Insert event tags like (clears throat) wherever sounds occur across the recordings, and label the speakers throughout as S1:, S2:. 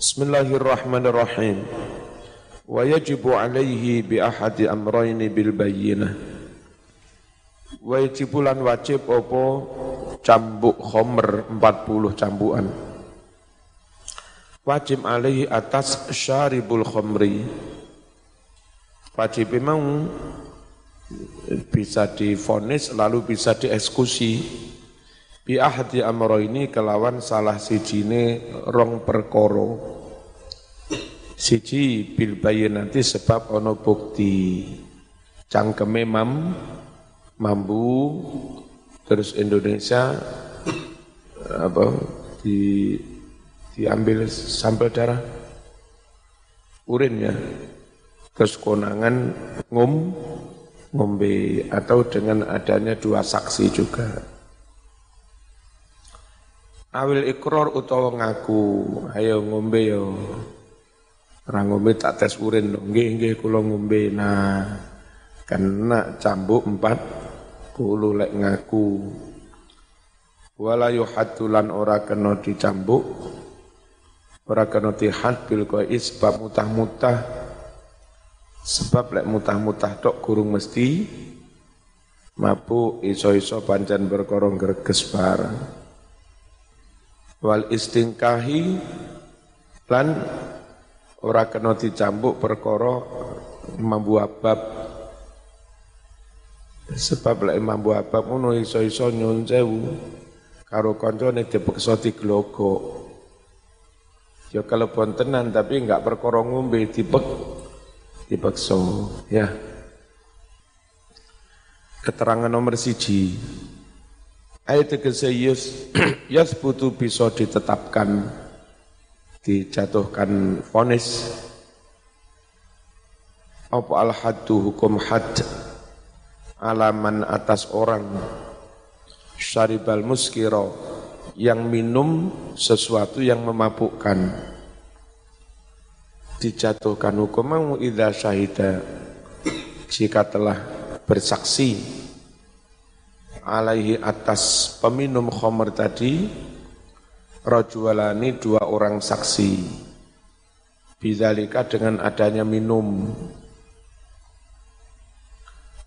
S1: Bismillahirrahmanirrahim. Wa yajibu alaihi bi ahadi amrayni bil bayyinah. Wajibulan wajib apa cambuk khomer 40 cambukan. Wajib alaihi atas syaribul khomri. Wajib memang bisa difonis lalu bisa dieksekusi bi ahadi amro ini kelawan salah sijine rong perkoro siji bil nanti sebab ono bukti. Cangkeme mam mambu terus Indonesia apa di diambil sampel darah urin ya terus konangan ngum ngombe atau dengan adanya dua saksi juga Awil ikror utawa ngaku, ayo ngombe yo. Ora ngombe tak tes urin dong. Nggih nggih kula ngombe. Nah, kena cambuk empat puluh lek ngaku. Wala yuhatulan ora kena dicambuk. Ora kena dihad bil qais sebab mutah-mutah. Sebab lek mutah-mutah tok kurung mesti mabuk iso-iso pancen berkorong greges barang wal istingkahi lan ora kena dicambuk perkara mambu abab sebab lek mambu abab ngono iso-iso nyun sewu karo kancane dipeksa diglogo ya kalau tenan tapi enggak perkara ngombe dipek dipeksa ya. Keterangan nomor siji Ayat tegese yus (clears throat) yas butuh bisa ditetapkan dijatuhkan vonis apa al haddu hukum had? Alaman atas orang. Syaribal muskiro yang minum sesuatu yang memabukkan. Dijatuhkan hukum idza syahida. Jika telah bersaksi alaihi atas peminum khomer tadi rojwalani dua orang saksi. Bidzalika dengan adanya minum.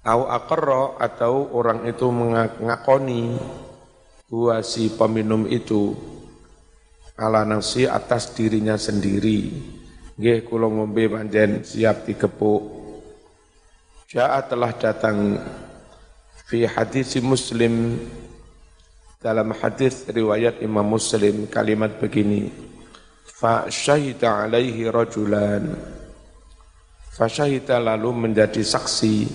S1: Au akarro atau orang itu mengakoni gua si peminum itu. Ala nafsi atas dirinya sendiri. Nggih kula ngombe panjen siap dikepuk Ja'a telah datang fi hadis Muslim dalam hadis riwayat Imam Muslim kalimat begini fa syahida alaihi rajulan. Fa syahida lalu menjadi saksi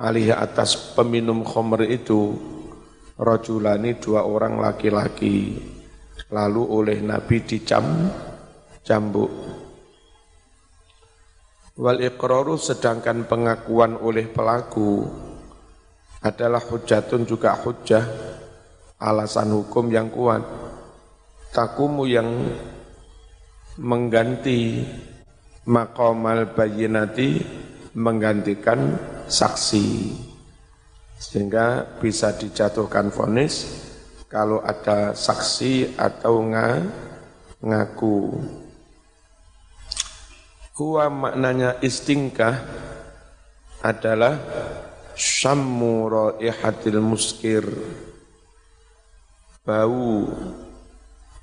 S1: alih atas peminum khamr itu rajulani dua orang laki-laki lalu oleh Nabi dicam cambuk wal iqraru sedangkan pengakuan oleh pelaku adalah hujatun juga hujah alasan hukum yang kuat. Takumu yang mengganti maqamal bayinati menggantikan saksi. Sehingga bisa dijatuhkan vonis kalau ada saksi atau nga, ngaku. Huwa maknanya istingkah adalah syammu raihatil muskir. Bau.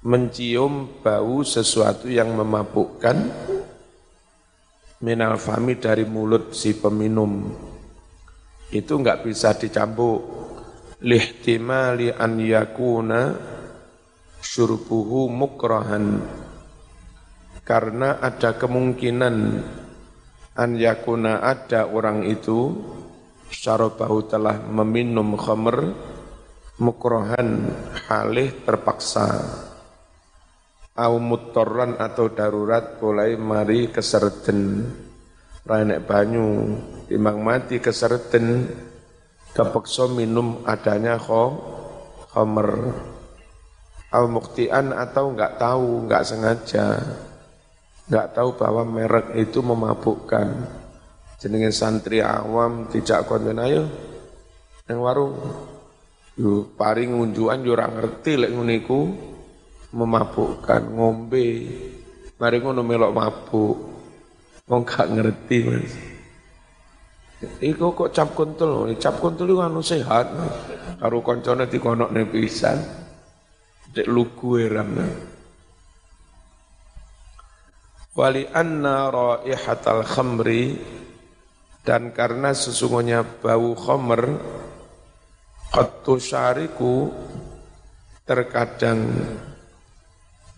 S1: Mencium bau sesuatu yang memabukkan minal fami dari mulut si peminum. Itu enggak bisa dicampur lihtimali an yakuna syurbuhu mukrahan. Karena ada kemungkinan an yakuna ada orang itu syarabahu telah meminum khamr mukrohan halih terpaksa. Au mutorran atau darurat mulai mari keserden ranek banyu timang mati keserden kepeksa minum adanya khamr. Au muktian atau enggak tahu enggak sengaja. Enggak tahu bahwa merek itu memabukkan jenenge santri awam tidak konten ayo yang warung yo paring unjuan yo ngerti lek ngene iku memabukkan ngombe Mari ngono melok mabuk. Wong gak ngerti Mas. Iku kok cap kuntul, cap kuntul itu anu sehat. Karo koncone dikonokne pisan. Dek lugu eram. Wali anna raihatal khamri dan karena sesungguhnya bau khamr qattu syariku terkadang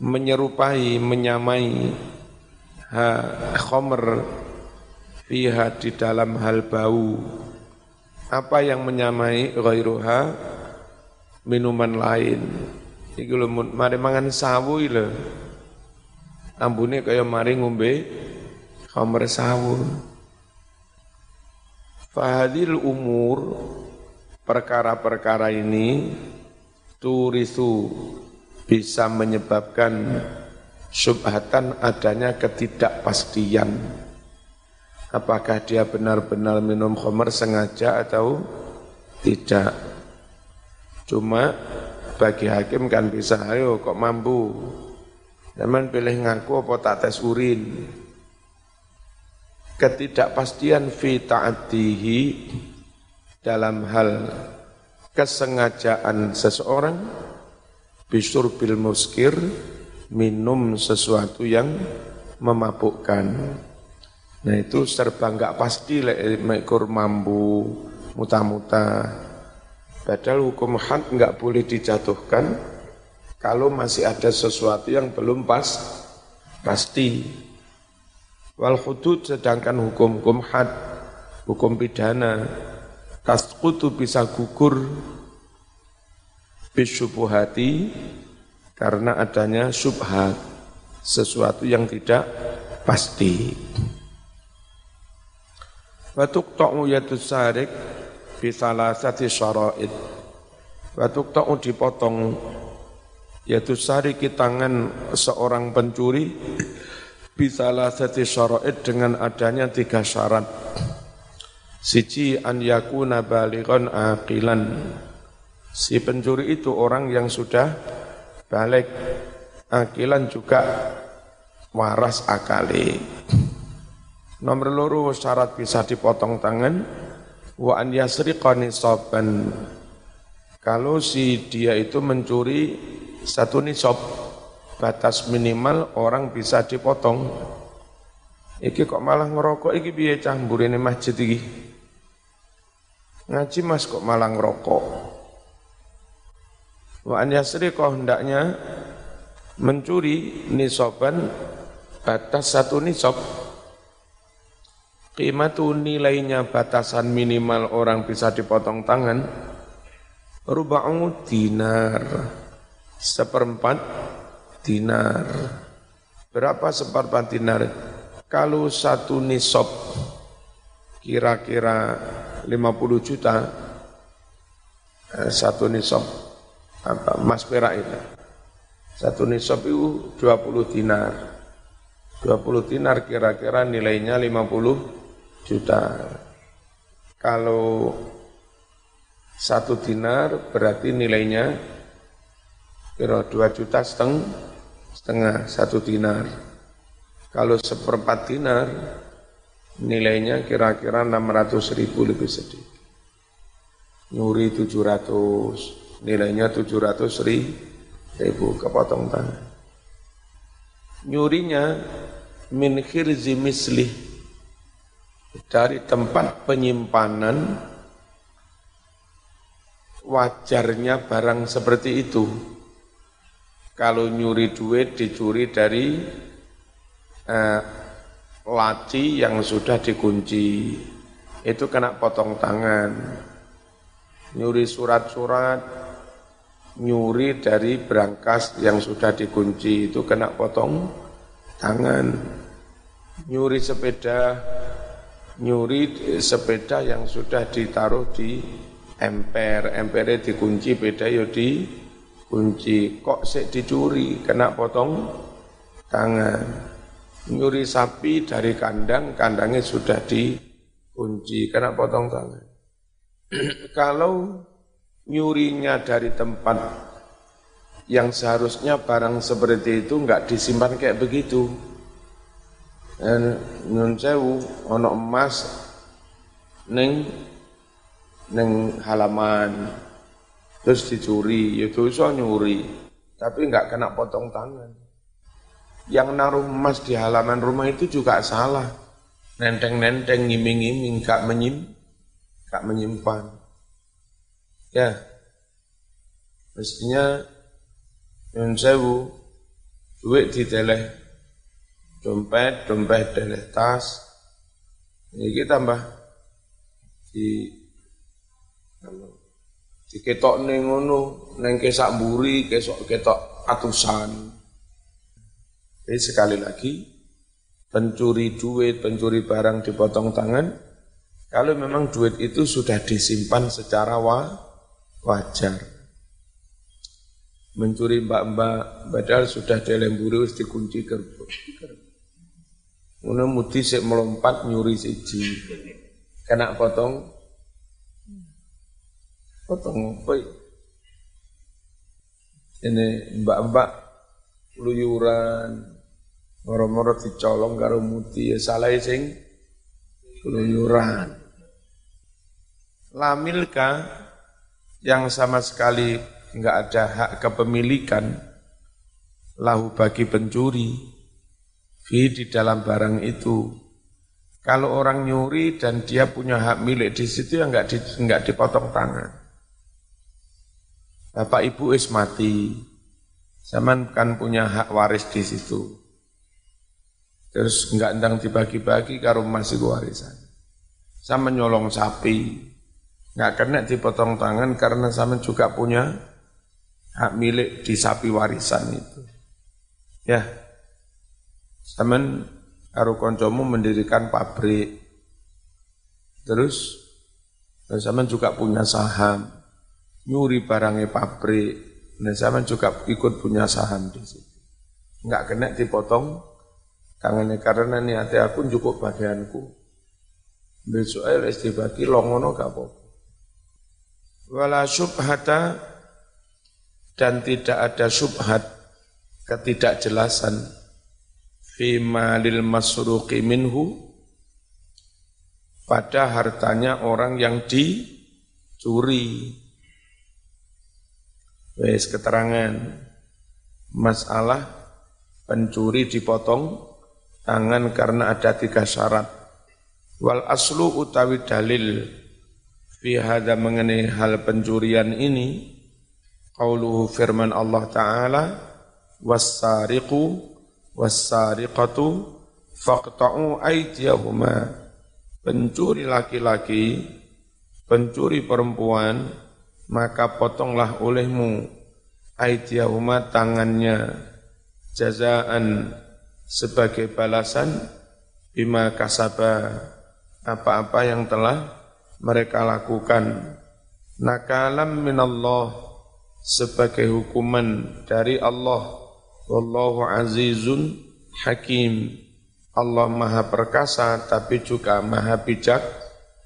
S1: menyerupai, menyamai ha khamr fiha di dalam hal bau. Apa yang menyamai? Ghairuha minuman lain. Iki lho mari mangan sawu lho. Ambune kaya mari ngombe khamr sawu fahadil umur perkara-perkara ini turisu bisa menyebabkan subhatan adanya ketidakpastian. Apakah dia benar-benar minum khamr sengaja atau tidak. Cuma bagi hakim kan bisa, ayo kok mampu. Zaman pilih ngaku apa tak tes urin. Ketidakpastian fi ta'atihi dalam hal kesengajaan seseorang bisur bil muskir minum sesuatu yang memabukkan. Nah itu serba nggak pasti lek mekur mambu muta-muta. Padahal hukum had nggak boleh dijatuhkan kalau masih ada sesuatu yang belum pas pasti. Wal hudud sedangkan hukum-hukum had, hukum pidana, tasqutu bisa gugur bisyubuhati karena adanya subhat sesuatu yang tidak pasti. Batuk ta'u yatus sarik bisalah sati syara'id. Batuk ta'u dipotong yatus sarik tangan seorang pencuri bisalah sati syara'id dengan adanya tiga syarat. Siji an yakuna balighan aqilan Si pencuri itu orang yang sudah balik akilan juga waras akali. Nomor loro syarat bisa dipotong tangan wa an nisaban. Kalau si dia itu mencuri satu nisab batas minimal orang bisa dipotong. Iki kok malah ngerokok iki biaya cah ini masjid iki. Ngaji Mas kok malah ngerokok. Wa an yasriqa hendaknya mencuri nisoban batas satu nisob. Qimatu nilainya batasan minimal orang bisa dipotong tangan. Ruba'u dinar. Seperempat dinar. Berapa seperempat dinar? Kalau satu nisob kira-kira 50 juta, eh, satu nisob apa emas perak itu. Satu nisab itu 20 dinar. 20 dinar kira-kira nilainya 50 juta. Kalau satu dinar berarti nilainya kira 2 juta setengah, setengah satu dinar. Kalau seperempat dinar nilainya kira-kira 600 ribu lebih sedikit. Nyuri 700, nilainya 700 ribu kepotong tangan. Nyurinya min khirzi misli dari tempat penyimpanan wajarnya barang seperti itu. Kalau nyuri duit dicuri dari eh, laci yang sudah dikunci, itu kena potong tangan. Nyuri surat-surat nyuri dari berangkas yang sudah dikunci itu kena potong tangan. Nyuri sepeda, nyuri sepeda yang sudah ditaruh di emper, empernya dikunci, beda ya dikunci. Kok sik dicuri, kena potong tangan. Nyuri sapi dari kandang, kandangnya sudah dikunci, kena potong tangan. (clears throat) Kalau nyurinya dari tempat yang seharusnya barang seperti itu enggak disimpan kayak begitu. nyun sewu ana emas ning ning halaman terus dicuri. Ya dosa nyuri. Tapi enggak kena potong tangan. Yang naruh emas di halaman rumah itu juga salah. Nenteng-nenteng ngiming-ngiming gak menyim gak menyimpan. Ya. Mestinya nyun sewu duit diteleh dompet, dompet dari tas. Ini kita tambah di ketok ning ngono, kesak buri, kesok ketok atusan. Jadi sekali lagi, pencuri duit, pencuri barang dipotong tangan, kalau memang duit itu sudah disimpan secara wa, wajar. Mencuri mbak-mbak, padahal sudah dilemburi, dikunci gerbong. Ngono mudi sik melompat nyuri siji. Kena potong potong apa Ini mbak-mbak luyuran moro-moro dicolong karo muti ya salah sing luyuran. Lamilka yang sama sekali enggak ada hak kepemilikan lahu bagi pencuri fi di dalam barang itu. Kalau orang nyuri dan dia punya hak milik di situ ya enggak di, enggak dipotong tangan. Bapak Ibu is mati, zaman kan punya hak waris di situ. Terus enggak endang dibagi-bagi karo masih warisan. Sama nyolong sapi, enggak kena dipotong tangan karena sama juga punya hak milik di sapi warisan itu. Ya, Saman karo koncomu mendirikan pabrik. Terus zaman juga punya saham. Nyuri barangnya pabrik. Nah zaman juga ikut punya saham di situ. Enggak kena dipotong tangannya karena niatnya aku cukup bagianku. Besok aja dibagi longono gak apa Wala syubhata dan tidak ada syubhat ketidakjelasan fi malil masruqi minhu pada hartanya orang yang dicuri. Wes keterangan masalah pencuri dipotong tangan karena ada tiga syarat. Wal aslu utawi dalil fi hada mengenai hal pencurian ini qauluhu firman Allah taala was-sariqu wasariqatu faqta'u aydiyahuma pencuri laki-laki pencuri perempuan maka potonglah olehmu aydiyahuma tangannya jazaan sebagai balasan bima kasaba apa-apa yang telah mereka lakukan nakalam minallah sebagai hukuman dari Allah Wallahu azizun hakim. Allah maha perkasa tapi juga maha bijak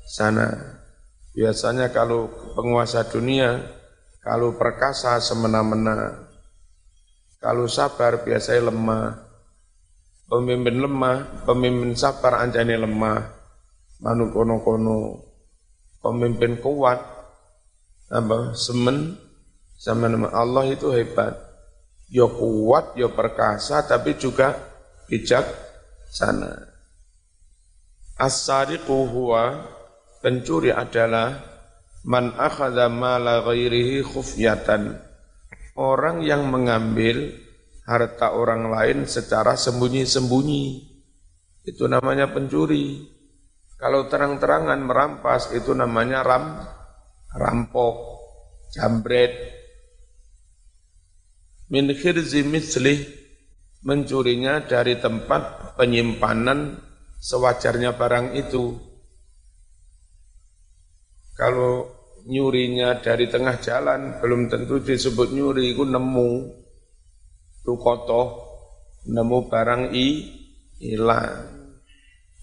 S1: sana. Biasanya kalau penguasa dunia, kalau perkasa semena-mena, kalau sabar biasanya lemah. Pemimpin lemah, pemimpin sabar anjani lemah. Manu kono-kono. Pemimpin kuat, apa semen sama Allah itu hebat ya kuat, ya perkasa, tapi juga bijak sana. As-sariqu huwa pencuri adalah man akhadha mala ghairihi khufyatan. Orang yang mengambil harta orang lain secara sembunyi-sembunyi. Itu namanya pencuri. Kalau terang-terangan merampas itu namanya ram rampok, jambret, min khirzi mislih mencurinya dari tempat penyimpanan sewajarnya barang itu. Kalau nyurinya dari tengah jalan belum tentu disebut nyuri, itu nemu itu kotoh, nemu barang i hilang.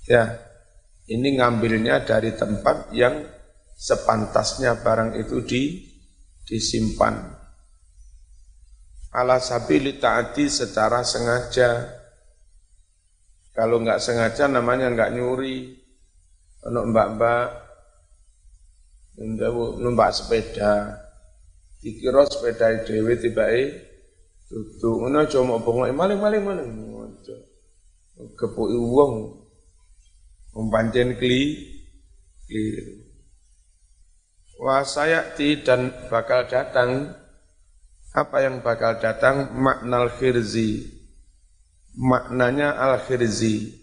S1: Ya, ini ngambilnya dari tempat yang sepantasnya barang itu di disimpan ala sabili taati secara sengaja Kalau nggak sengaja namanya nggak nyuri. Ono mbak-mbak numpak sepeda. Dikira sepeda dhewe tibake dudu ngono aja mau bongok maling maling maling. Kepuki wong. Umpancen kli keliru. Wasayati dan bakal datang apa yang bakal datang maknal khirzi maknanya al khirzi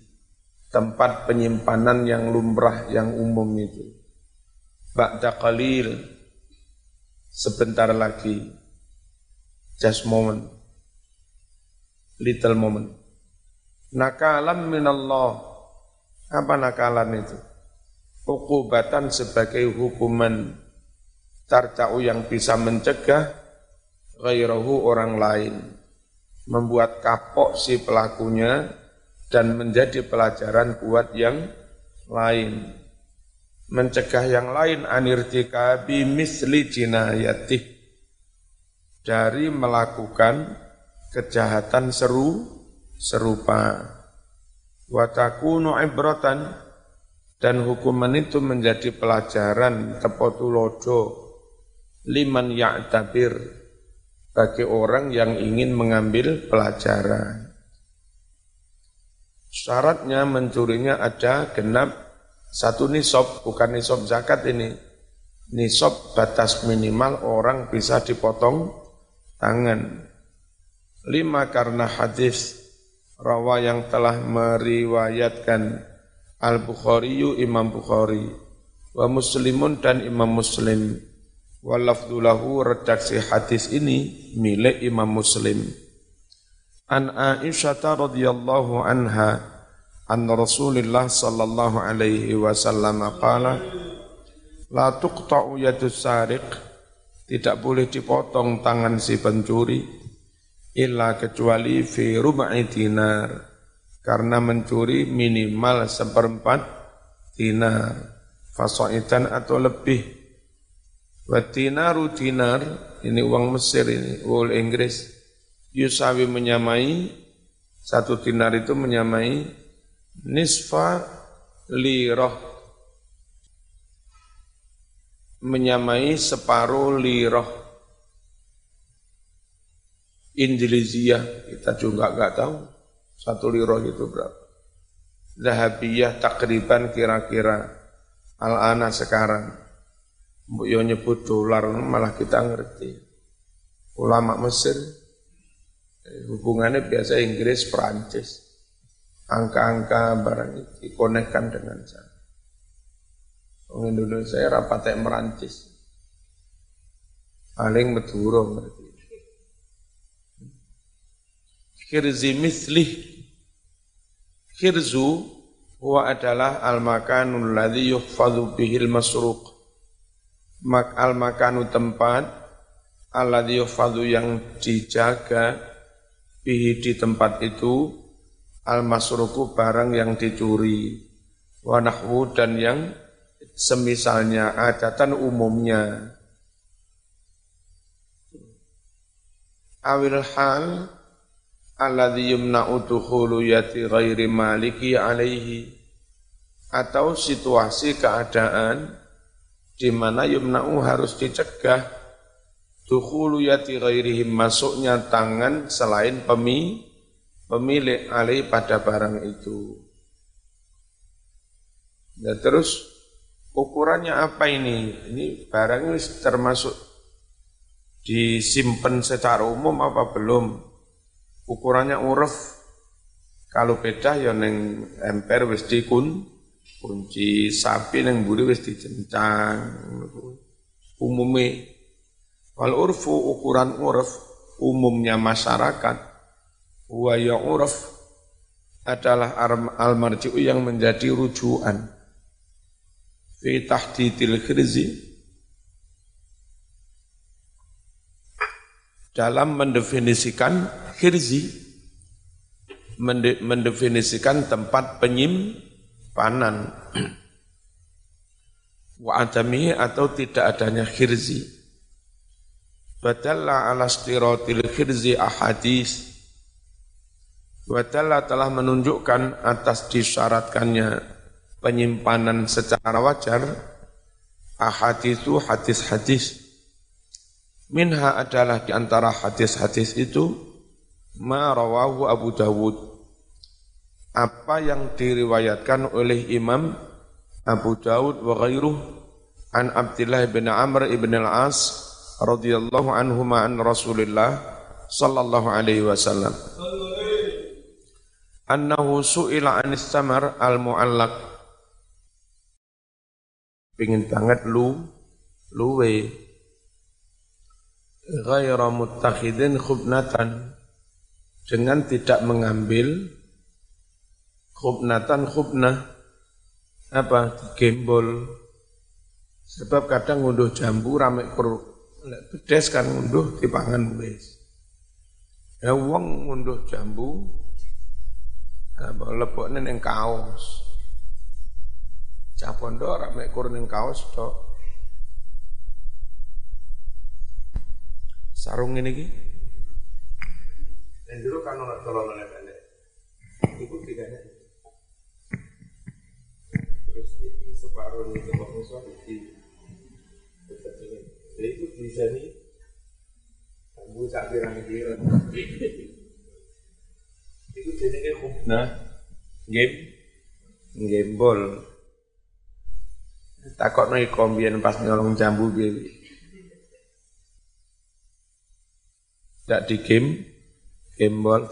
S1: tempat penyimpanan yang lumrah yang umum itu ba'da qalil. Sebentar lagi. Just moment. Little moment. Nakalan minallah. Apa nakalan itu? Ukubatan sebagai hukuman. Tarta'u yang bisa mencegah ghairahu orang lain. Membuat kapok si pelakunya dan menjadi pelajaran buat yang lain mencegah yang lain anirtikabi misli jinayatih dari melakukan kejahatan seru serupa watakunu ibratan dan hukuman itu menjadi pelajaran tepotulodo liman ya'tabir bagi orang yang ingin mengambil pelajaran. Syaratnya mencurinya ada genap satu nisab, bukan nisab zakat ini. Nisab batas minimal orang bisa dipotong tangan. Lima karena hadis rawa yang telah meriwayatkan Al-Bukhari Imam Bukhari wa Muslimun dan Imam Muslim Walafdulahu redaksi hadis ini milik Imam Muslim. An Aisyah radhiyallahu anha an Rasulullah sallallahu alaihi wasallam qala la tuqta'u yadus sariq. Tidak boleh dipotong tangan si pencuri illa kecuali fi rubai dinar karena mencuri minimal seperempat dinar fasoitan atau lebih. Watinaru dinar, ini uang Mesir ini, uang Inggris, Yusawi menyamai, satu dinar itu menyamai nisfa liroh, menyamai separuh liroh. Indonesia kita juga nggak tahu satu liroh itu berapa. Zahabiyah takriban kira-kira al-ana sekarang yo nyebut dolar malah kita ngerti. Ulama Mesir eh, hubungannya biasa Inggris Perancis. Angka-angka barang itu dikonekkan dengan sana. Orang Indonesia rapat Merancis. Paling Maduro berarti. Khirzi mislih. Khirzu huwa adalah al-makanul ladhi yuhfadhu bihil masruq mak al makanu tempat alladhi yufadu yang dijaga bihi di tempat itu al masruku barang yang dicuri. Wa nahwu dan yang semisalnya adatan umumnya. Awil hal alladhi yumna'u dukhulu yati ghairi maliki alaihi. Atau situasi keadaan di mana yumna'u harus dicegah dukhulu yati ghairihim masuknya tangan selain pemi, pemilik alih pada barang itu. Dan terus ukurannya apa ini? Ini barang ini termasuk disimpan secara umum apa belum? Ukurannya uruf. Kalau beda ya neng emper wis dikun kunci sapi nang mburi wis dicencang umume wal urfu ukuran urf umumnya masyarakat wa ya urf adalah al marji'u yang menjadi rujukan. Fi tahdidil khirzi. Dalam mendefinisikan khirzi mendefinisikan tempat penyim panan (clears throat) wa adami atau tidak adanya khirzi. Badalla ala stiratil khirzi ahadis Wadalla telah menunjukkan atas disyaratkannya penyimpanan secara wajar ahaditsu hadis-hadis. Minha adalah di antara hadis-hadis itu ma rawahu Abu Dawud. Apa yang diriwayatkan oleh Imam Abu Dawud wa ghairuh an Abdullah bin Amr ibn al-As radhiyallahu anhu an Rasulillah sallallahu alaihi wasallam annahu su'ila anis samar al-mu'allaq. Pingin banget lu luwe. Ghaira muttakhidin khubnatan. Dengan tidak mengambil khubnatan khubnah. Apa? Gembol sebab kadang ngunduh jambu rame per pedes kan ngunduh dipangan wis. Ya wong ngunduh jambu apa lebokne ning kaos. Cah pondok rak mek kur ning kaos tok. Sarung ini ki. Dan dulu kan ora tolong pendek. Iku tiganya. Terus ini separuh ini ke musuh di Jadi itu nih. Kamu tak kira-kira itu jenenge khubna game gembol takut nih kombien pas nyolong jambu piye? Tidak di game?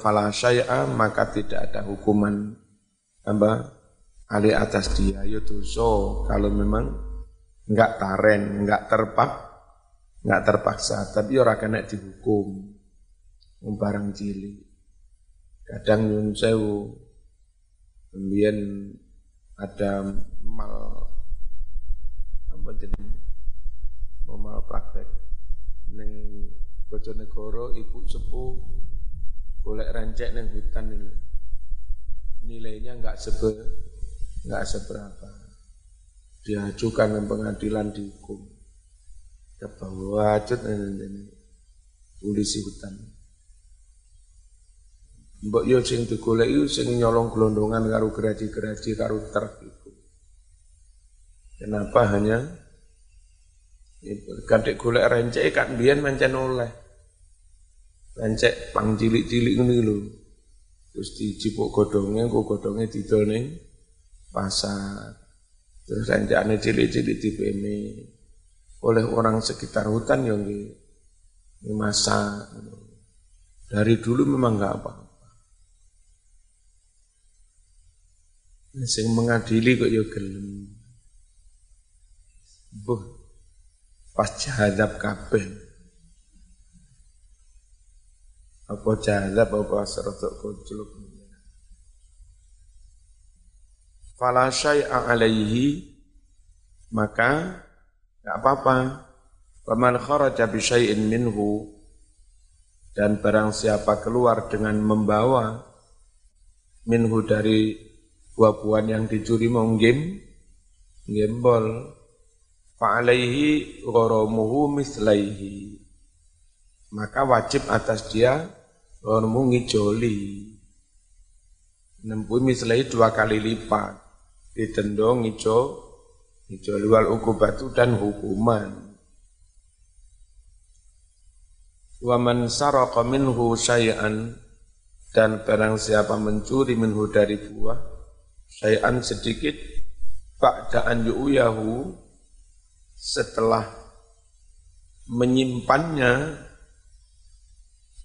S1: Fala syai'a maka tidak ada hukuman. Apa? Ali atas dia yaitu so kalau memang enggak taren enggak terpak enggak terpaksa tapi orang kena dihukum. Barang cilik kadang nyun sewu. Kemudian ada mal apa jadi mal praktek? Neng Bojonegoro ibu sepuh boleh rancak neng hutan ini. Nilainya nggak sebe nggak seberapa. Diajukan ke pengadilan dihukum. Ke bawah ini polisi hutan Mbok yo sing digoleki sing nyolong gelondongan karo geraji-geraji karo truk itu. Kenapa hanya kadek golek rencek kan biyen mencen oleh. Rencek pang cilik-cilik ngene lho. Terus dicipuk godhonge, kok godhonge didol ning pasar. Terus rencekane cilik-cilik dipeme oleh orang sekitar hutan yang di, masa dari dulu memang enggak apa sing mengadili kok ya gelem. Buh pas jahadab kabeh. Apa jahadab apa serotok kujluk fala syai'a alaihi maka enggak apa-apa. Paman kharaja bi syai'in minhu dan barang siapa keluar dengan membawa minhu dari buah-buahan yang dicuri mau game gembol fa'alaihi gharamuhu mislaihi. Maka wajib atas dia gharamu ngijoli. Nempuh mislaihi dua kali lipat. Ditendong ngijo ngijoli. Wal ukubatu dan hukuman. Wa man saraka minhu syai'an. Dan barang siapa mencuri minhu dari buah Sayan sedikit ba'da'an yu'yahu setelah menyimpannya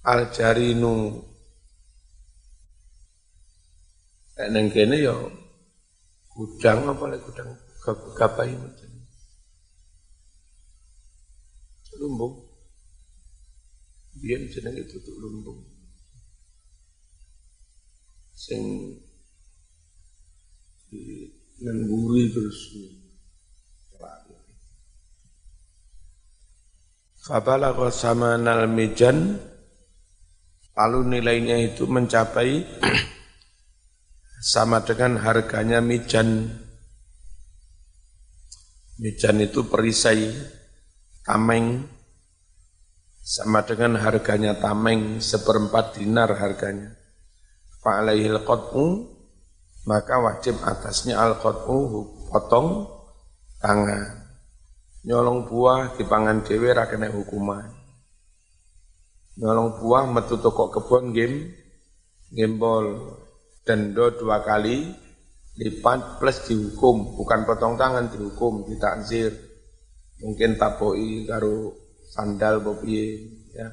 S1: al-jarinu. Neng kene ya gudang apa lagi gudang gapai macam lumbung. Biar jenenge tutup lumbung. Sing mengguri terus Fabalagha samanal mijan lalu nilainya itu mencapai sama dengan harganya mijan. Mijan itu perisai tameng sama dengan harganya tameng seperempat dinar harganya. fa'alaihil qat'u maka wajib atasnya al qat'u potong tangan. Nyolong buah dipangan dhewe ra kena hukuman. Nyolong buah metu toko kebon game gembol dendo dua kali lipat plus dihukum. Bukan potong tangan dihukum ditakzir. Mungkin tapoi karo sandal bopi ya.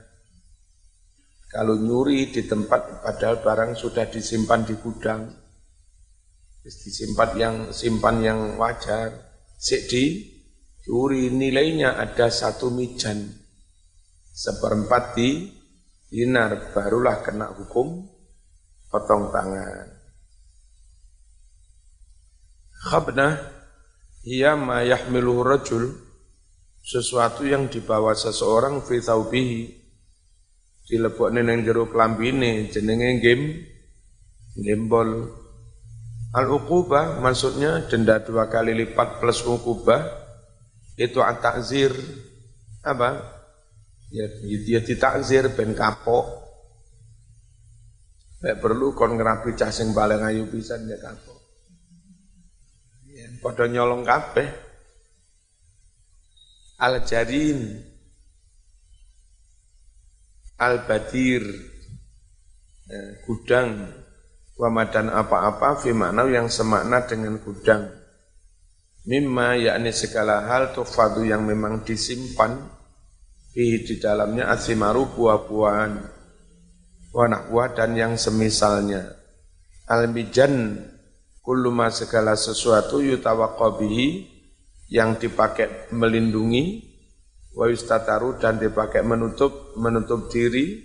S1: Kalau nyuri di tempat padahal barang sudah disimpan di gudang disimpan yang simpan yang wajar. Sik di curi nilainya ada satu mijan. Seperempat di dinar barulah kena hukum potong tangan. Khabnah ia ma yahmiluhu rajul sesuatu yang dibawa seseorang fi thawbihi. Dilebokne ning jero klambine jenenge game gembol al uqubah maksudnya denda dua kali lipat plus uqubah itu at-ta'zir apa? Ya, dia ditakzir ben kapok. Nek perlu kon ngerapi cah sing paling ayu pisan ya kapok. Ya, padha nyolong kabeh. Al-jarin Al-badir ya, gudang wamadan apa-apa fi makna yang semakna dengan gudang. Mimma yakni segala hal tufadu yang memang disimpan di dalamnya asimaru buah-buahan. Wanak buah dan yang semisalnya. Al-mijan segala sesuatu yutawaqabihi yang dipakai melindungi wa dan dipakai menutup menutup diri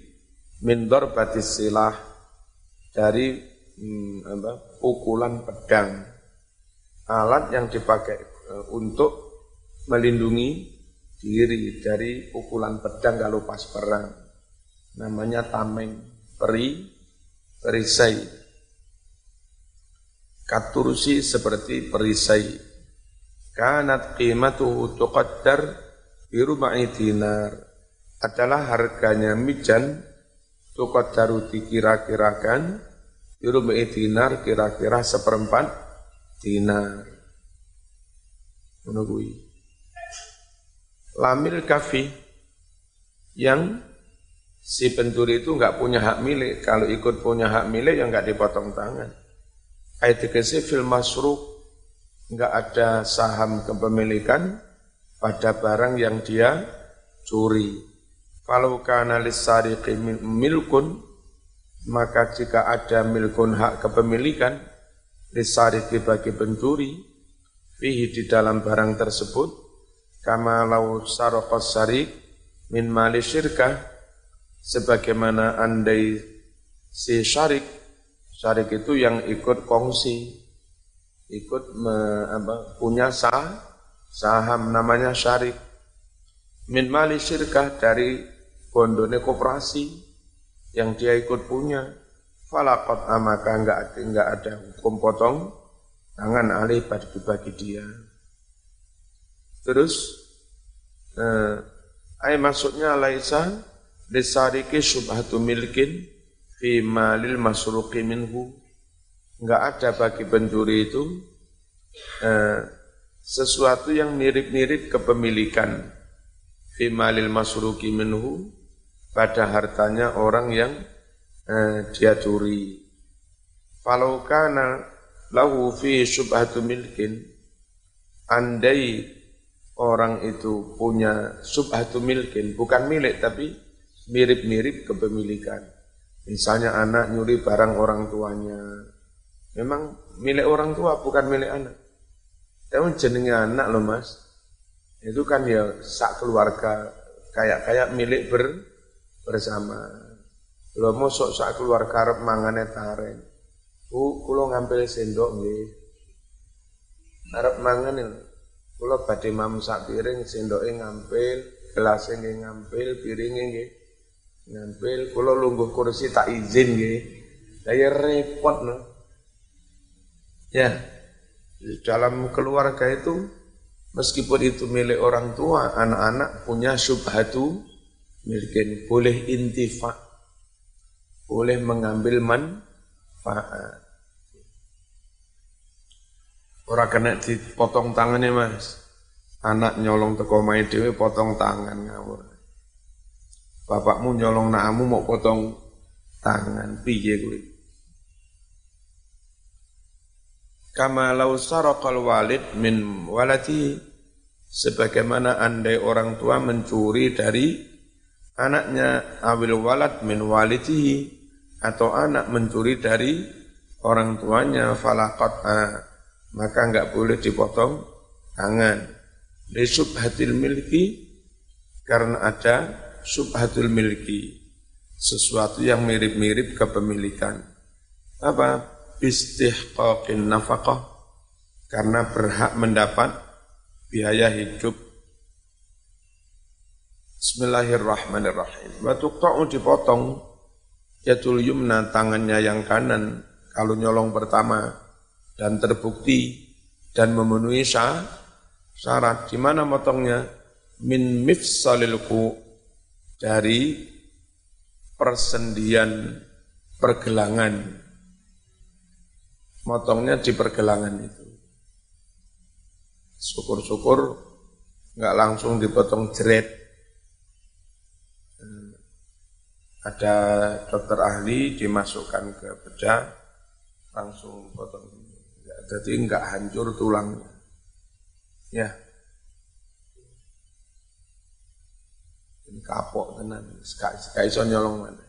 S1: mindor batis silah dari hmm, apa, pukulan pedang alat yang dipakai e, untuk melindungi diri dari pukulan pedang kalau pas perang. Namanya tameng, peri, perisai. Katursi seperti perisai. Kanat qimatuhu tuqaddar biruma'i dinar. Adalah harganya mijan tuqaddaru dikira-kirakan biruma'i dinar kira-kira seperempat dinar. Menunggui lamil kafi yang si pencuri itu nggak punya hak milik. Kalau ikut punya hak milik yang nggak dipotong tangan. Ayat dikasih fil masruk nggak ada saham kepemilikan pada barang yang dia curi. Kalau kana lisariqi milkun maka jika ada milkun hak kepemilikan lisariki bagi pencuri fihi di dalam barang tersebut kama lau sarokos sarik min mali syirkah sebagaimana andai si syarik syarik itu yang ikut kongsi ikut me, apa, punya sah, saham namanya syarik. Min mali syirkah dari bondone koperasi yang dia ikut punya falakot amaka enggak ada, enggak ada hukum potong tangan alih bagi, bagi dia. Terus eh, ay maksudnya laisa disariki subhatu milkin fi malil masruqi minhu. Enggak ada bagi pencuri itu eh, sesuatu yang mirip-mirip kepemilikan fi malil masruqi minhu pada hartanya orang yang eh, dia curi. Falau kana lahu fi subhatu milkin, andai orang itu punya subhatu milkin, bukan milik tapi mirip-mirip kepemilikan. Misalnya anak nyuri barang orang tuanya, memang milik orang tua bukan milik anak. Tapi jenenge anak loh mas, itu kan ya sak keluarga kayak kayak milik ber, bersama. Lho mosok sak keluar karep mangane taren. Bu, kula ngambil sendok nggih. Arep mangan. Kula badhe sak piring, sendoke ngambil, gelasnya nggih ngambil, piringnya nggih ngambil. Kula lungguh kursi tak izin nggih. Lah ya repot no. Ya. Dalam keluarga itu meskipun itu milik orang tua, anak-anak punya syubhatu milikin boleh intifak boleh mengambil manfaat. Orang kena dipotong tangannya mas. Anak nyolong teko mai dewe potong tangan ngawur. Bapakmu nyolong nakamu mau potong tangan piye kuwi. Kama lau saraqal walid min walati sebagaimana andai orang tua mencuri dari anaknya awil walad min walidihi atau anak mencuri dari orang tuanya falakot maka enggak boleh dipotong tangan. Di subhatil milki karena ada subhatul milki sesuatu yang mirip-mirip kepemilikan. Apa? Bistihqaqin nafkah karena berhak mendapat biaya hidup. Bismillahirrahmanirrahim. Wa tuqta'u dipotong yatul yumna tangannya yang kanan kalau nyolong pertama dan terbukti dan memenuhi syarat. Di mana motongnya? Min mifsalilku dari persendian pergelangan. Motongnya di pergelangan itu. Syukur-syukur nggak langsung dipotong jeret. Ada dokter ahli dimasukkan ke bedah, langsung potong jadi enggak hancur tulangnya. Ya. Ini kapok tenan, sekali iso nyolong mana.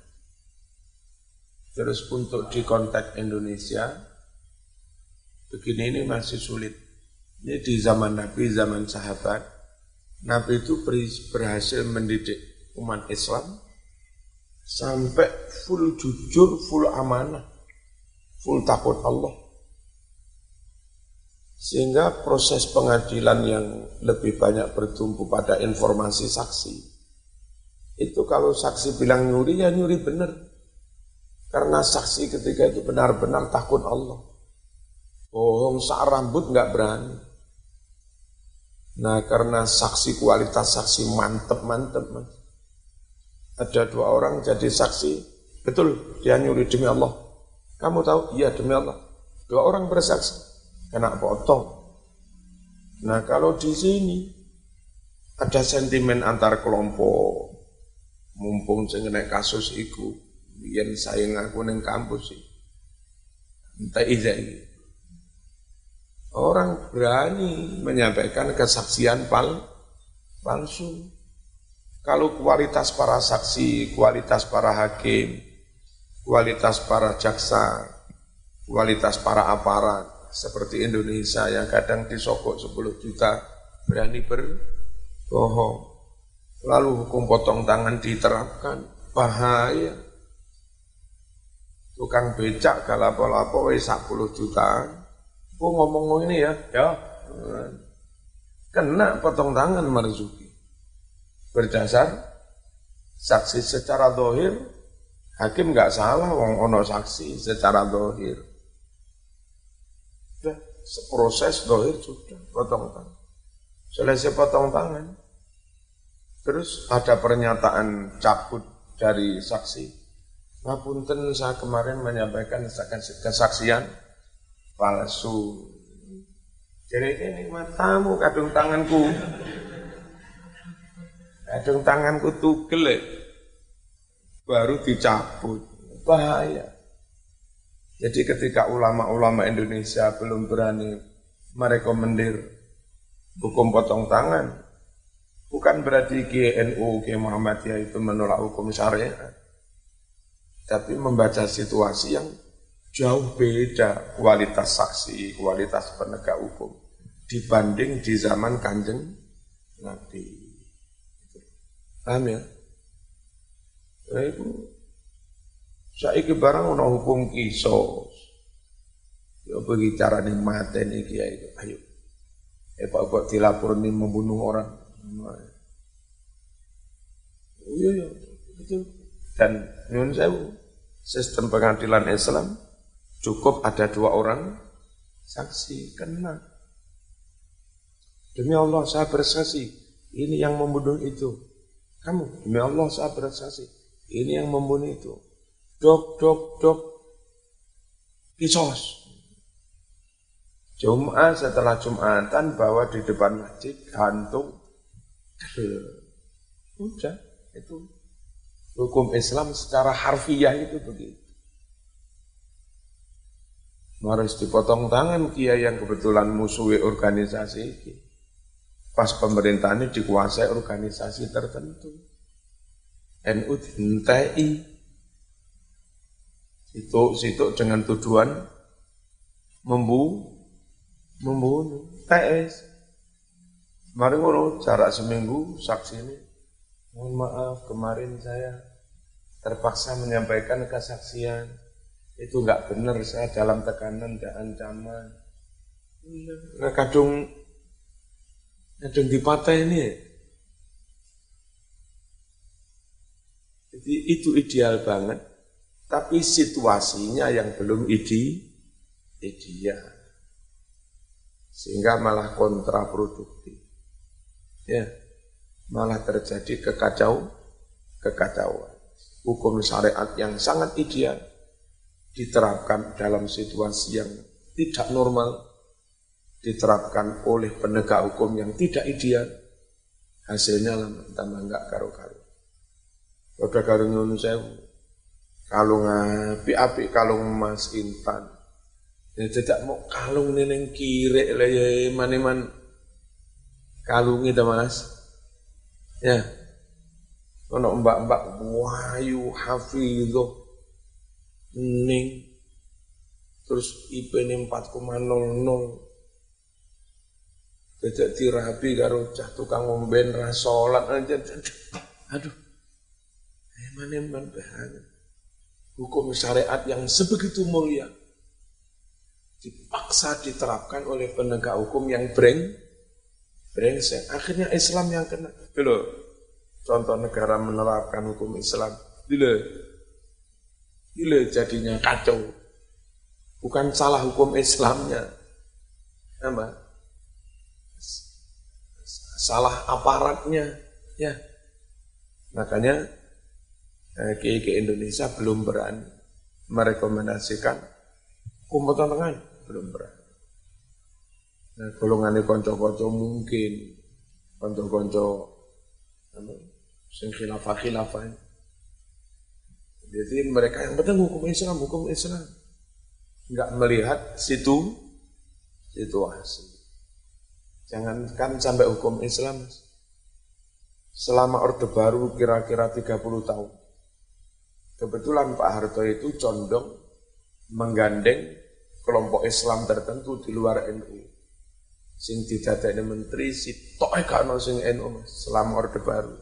S1: Terus untuk di konteks Indonesia, begini ini masih sulit. Ini di zaman Nabi, zaman sahabat, Nabi itu berhasil mendidik umat Islam sampai full jujur, full amanah, full takut Allah. Sehingga proses pengadilan yang lebih banyak bertumpu pada informasi saksi. Itu kalau saksi bilang nyuri, ya nyuri benar. Karena saksi ketika itu benar-benar takut Allah. Bohong sak rambut nggak berani. Nah karena saksi kualitas saksi mantep-mantep mas. Ada dua orang jadi saksi, betul dia nyuri demi Allah. Kamu tahu? Iya demi Allah. Dua orang bersaksi kena potong. Nah kalau di sini ada sentimen antar kelompok, mumpung sengenai kasus itu, yang saya ngaku neng kampus sih, entah ini. Orang berani menyampaikan kesaksian pal palsu. Kalau kualitas para saksi, kualitas para hakim, kualitas para jaksa, kualitas para aparat, seperti Indonesia yang kadang disokok 10 juta berani berbohong. Lalu hukum potong tangan diterapkan, bahaya. Tukang becak kalau lapo-lapo 10 juta. Aku ngomong ini ya, ya. Kena potong tangan Marzuki. Berdasar saksi secara dohir, hakim nggak salah, wong ono saksi secara dohir seproses dohir sudah potong tangan. Selesai potong tangan, terus ada pernyataan cabut dari saksi. Ngapunten saya kemarin menyampaikan kesaksian palsu. Jadi ini matamu kadung tanganku. Kadung tanganku tugel baru dicabut. Bahaya. Jadi ketika ulama-ulama Indonesia belum berani merekomendir hukum potong tangan, bukan berarti GNU, G Muhammadiyah itu menolak hukum syariat, tapi membaca situasi yang jauh beda kualitas saksi, kualitas penegak hukum dibanding di zaman kanjeng Nabi. Paham ya? Nah, itu Saiki barang ono hukum kisos. Ya bagi cara nih kia itu. Ayo. Eh pak kok dilapor nih membunuh orang. Iya iya itu. Dan nyun sewu sistem pengadilan Islam cukup ada dua orang saksi kena. Demi Allah saya bersaksi, ini yang membunuh itu. Kamu, demi Allah saya bersaksi, ini yang membunuh itu dok, dok, dok. kisos. Jumat setelah Jumatan bawa di depan masjid, gantung, Udah, itu hukum Islam secara harfiah itu begitu. Harus dipotong tangan kiai yang kebetulan musuhi organisasi ini. Pas pemerintahan ini dikuasai organisasi tertentu. NU dintai. Itu situ dengan tujuan membu membunuh. TS. Mari ngono jarak seminggu saksi ini. Mohon maaf kemarin saya terpaksa menyampaikan kesaksian. Itu enggak benar saya dalam tekanan dan ancaman. Nah, kadung kadung patah ini Jadi itu ideal banget. Tapi situasinya yang belum ide, ideal. Sehingga malah kontraproduktif ya malah terjadi kekacau kekacauan. Hukum syariat yang sangat ideal diterapkan dalam situasi yang tidak normal, diterapkan oleh penegak hukum yang tidak ideal, hasilnya lama tambah enggak karo-karo. Pada karo nyunu sewu, kalung api-api kalung emas intan. Ya tidak mau kalung neneng kiri lah ya man kalung itu mas? Ya. Ono mbak-mbak wahyu hafidho ning. Terus IP ini 4,00 Tidak dirabi karo cah tukang ngomben rasolat aja. Aduh. Eman-eman banget. Hukum syariat yang sebegitu mulia dipaksa diterapkan oleh penegak hukum yang breng brengsek. Akhirnya Islam yang kena. Dulu, contoh negara menerapkan hukum Islam. Dulu, dulu jadinya kacau. Bukan salah hukum Islamnya. Apa? Salah aparatnya. Ya. Makanya eh, ke Indonesia belum berani merekomendasikan hukum tangan belum berani. Nah, golongan konco-konco mungkin konco-konco sing khilafah khilafah jadi mereka yang penting hukum Islam hukum Islam nggak melihat situ situasi jangankan sampai hukum Islam selama orde baru kira-kira 30 tahun. Kebetulan Pak Harto itu condong menggandeng kelompok Islam tertentu di luar NU sing didadekne menteri sitok gak ono sing NU selama Orde Baru.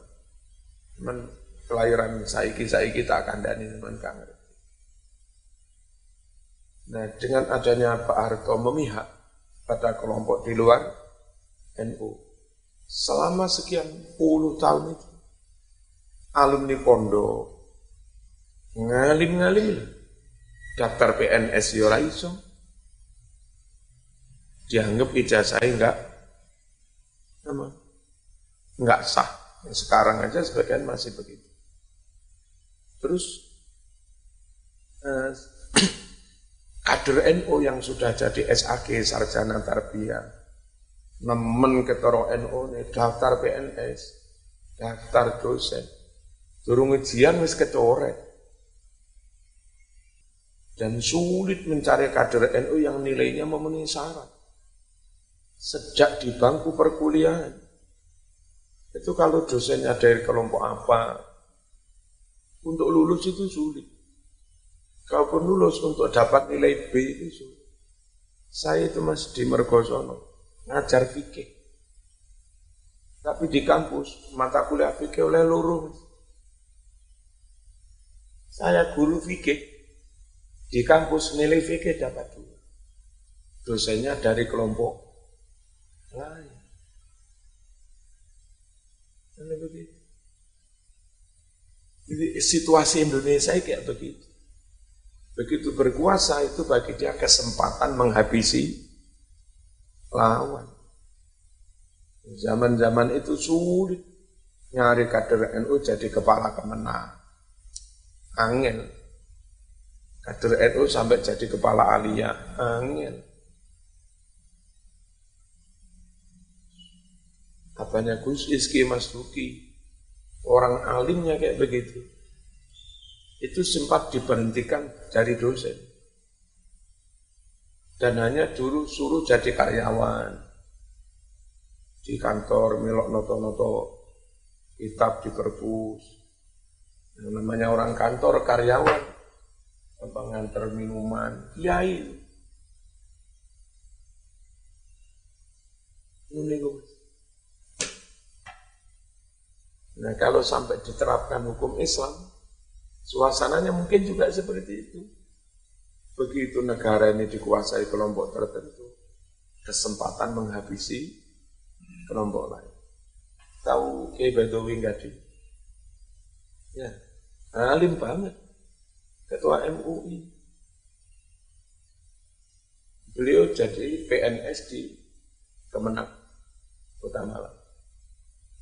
S1: Men kelahiran saiki saiki tak kandani teman kang Nah, dengan adanya Pak Harto memihak pada kelompok di luar NU selama sekian puluh tahun itu alumni pondok ngalim-ngalim daftar PNS yo iso dianggap ijazah enggak apa, enggak sah. Sekarang aja sebagian masih begitu. Terus eh, (clears throat) kader NU yang sudah jadi SAG sarjana tarbiyah nemen ketoro NU nih daftar PNS daftar dosen turun ujian wis kecoret dan sulit mencari kader NU yang nilainya memenuhi syarat sejak di bangku perkuliahan. Itu kalau dosennya dari kelompok apa, untuk lulus itu sulit. Kalaupun lulus untuk dapat nilai B itu sulit. Saya itu masih di Mergosono, ngajar fikih. Tapi di kampus, mata kuliah fikih oleh lurus. Saya guru fikih, di kampus nilai fikih dapat dua. Dosennya dari kelompok lain. Karena begitu. Jadi situasi Indonesia kayak begitu. Begitu berkuasa itu bagi dia kesempatan menghabisi lawan. Zaman-zaman itu sulit nyari kader NU jadi kepala kemenang. Angin. Kader NU sampai jadi kepala alia, angin. Apanya Gus Iski Mas Duki, orang alimnya kayak begitu. Itu sempat diberhentikan dari dosen. Dan hanya dulu suruh jadi karyawan. Di kantor melok noto-noto kitab di perpus. Yang namanya orang kantor karyawan. Apa nganter minuman, kiai. Nah kalau sampai diterapkan hukum Islam, suasananya mungkin juga seperti itu. Begitu negara ini dikuasai kelompok tertentu, kesempatan menghabisi kelompok lain. Tahu Kiai Badawi Gadi? Ya, alim banget. Ketua MUI. Beliau jadi PNS di Kemenang, Kota Malang.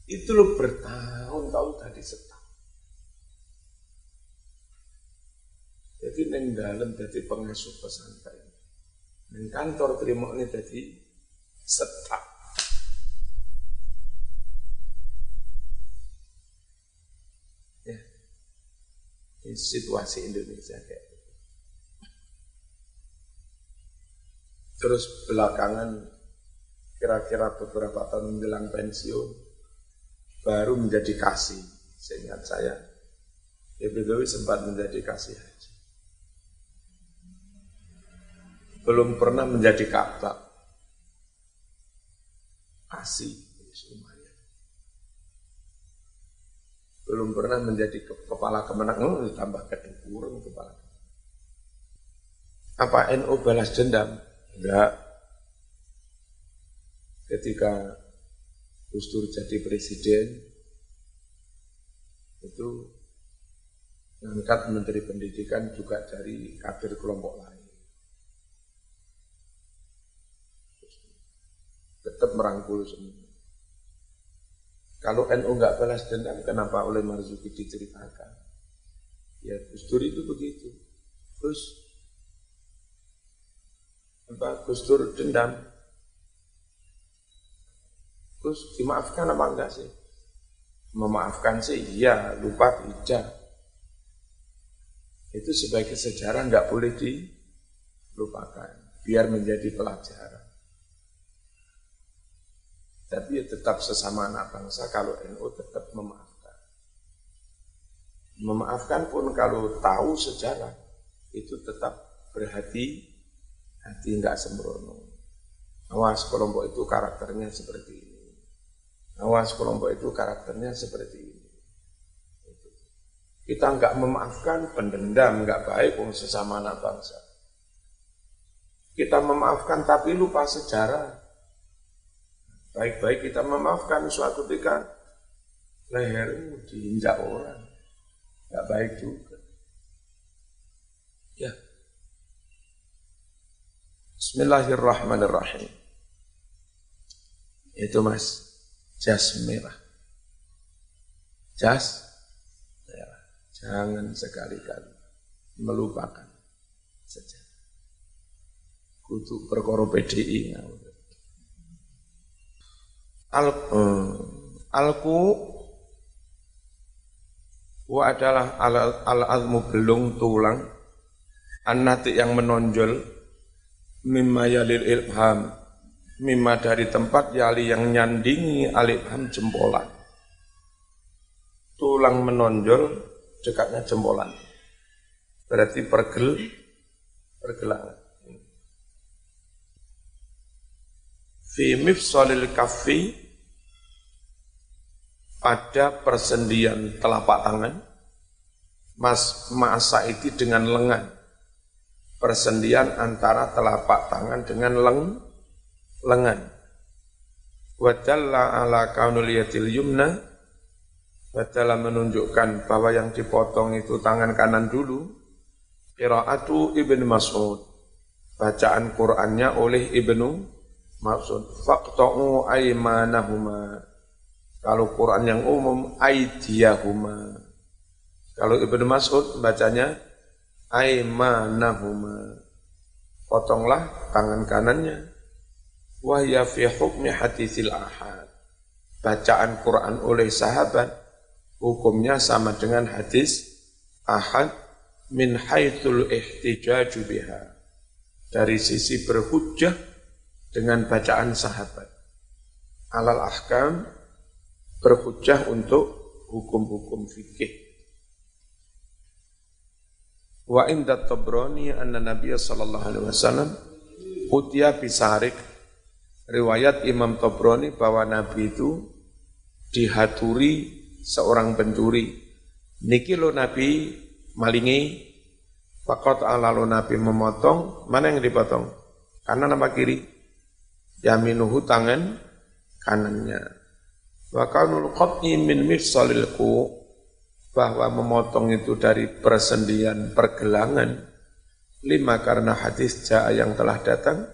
S1: Itu lo bertahun-tahun tadi setahun. Jadi neng dalam jadi pengasuh pesantren. Neng kantor terima ini jadi setak. Ya. Ini situasi Indonesia kayak gitu. Terus belakangan kira-kira beberapa tahun menjelang pensiun, baru menjadi kasih. Seingat saya, Ibnu sempat menjadi kasih Belum pernah menjadi kabak. Kasih, lumayan. Belum pernah menjadi kepala kemenang, oh, tambah kurang kepala. Apa NU balas dendam? Enggak. Ketika Gus Dur jadi presiden, itu mengangkat Menteri Pendidikan juga dari kader kelompok lain. Tetap merangkul semua. Kalau NU nggak balas dendam, kenapa oleh Marzuki diceritakan? Ya Gus Dur itu begitu. Gus, apa Gus Dur dendam, Terus dimaafkan apa enggak sih? Memaafkan sih iya, lupa tidak. Itu sebagai sejarah enggak boleh dilupakan, biar menjadi pelajaran. Tapi ya tetap sesama anak bangsa kalau NU tetap memaafkan. Memaafkan pun kalau tahu sejarah, itu tetap berhati hati enggak sembrono. Awas kelompok itu karakternya seperti ini. Awas kelompok itu karakternya seperti ini. Kita nggak memaafkan pendendam, nggak baik untuk sesama anak bangsa. Kita memaafkan tapi lupa sejarah. Baik-baik kita memaafkan suatu ketika lehermu diinjak orang. Nggak baik juga. Ya. Bismillahirrahmanirrahim. Itu mas jas merah. Jas merah. Jangan sekali-kali melupakan saja. Kutu perkara PDI Al eh, alku wa adalah al, al azmu belung tulang annati yang menonjol mimma yalil ilham mimma dari tempat yali yang nyandingi alifham jempolan. Tulang menonjol dekatnya jempolan. Berarti pergel, pergelangan. Fi mifsalil kafi pada persendian telapak tangan mas masa itu dengan lengan. Persendian antara telapak tangan dengan leng lengan. Wadalla ala kaunul yatil yumna. Wadalla menunjukkan bahwa yang dipotong itu tangan kanan dulu. Qiraatu Ibn Mas'ud. Bacaan Qur'annya oleh Ibnu Mas'ud. Faqta'u aymanahuma Kalau Qur'an yang umum Aidiyahuma. Kalau Ibnu Mas'ud bacanya aimanahuma potonglah tangan kanannya. Wahya fi hukmi hadisil ahad. Bacaan Quran oleh sahabat hukumnya sama dengan hadis ahad min haitsul ihtijaju biha. Dari sisi berhujjah dengan bacaan sahabat. Alal ahkam berhujjah untuk hukum-hukum fikih wa inda tabrani anna nabiya sallallahu alaihi wasallam utiya bisarik riwayat Imam Tobroni bahwa Nabi itu dihaturi seorang pencuri. Niki lo Nabi malingi, fakot ala lo Nabi memotong, mana yang dipotong? Kanan apa kiri? Yaminuhu tangan kanannya. Wa kanul qat'i min mifsalil bahwa memotong itu dari persendian pergelangan. Lima karena hadis jaa yang telah datang.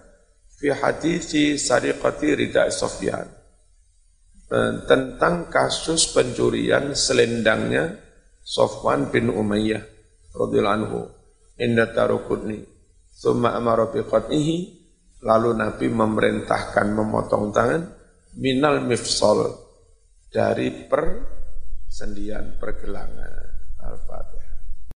S1: Fi hadisi sariqati Rida Sofyan. Eh, tentang kasus pencurian selendangnya Sofwan bin Umayyah radhiyallahu anhu. Inda tarukudni. Summa amara bi lalu Nabi memerintahkan memotong tangan. Minal mifsal dari persendian pergelangan al-fatihah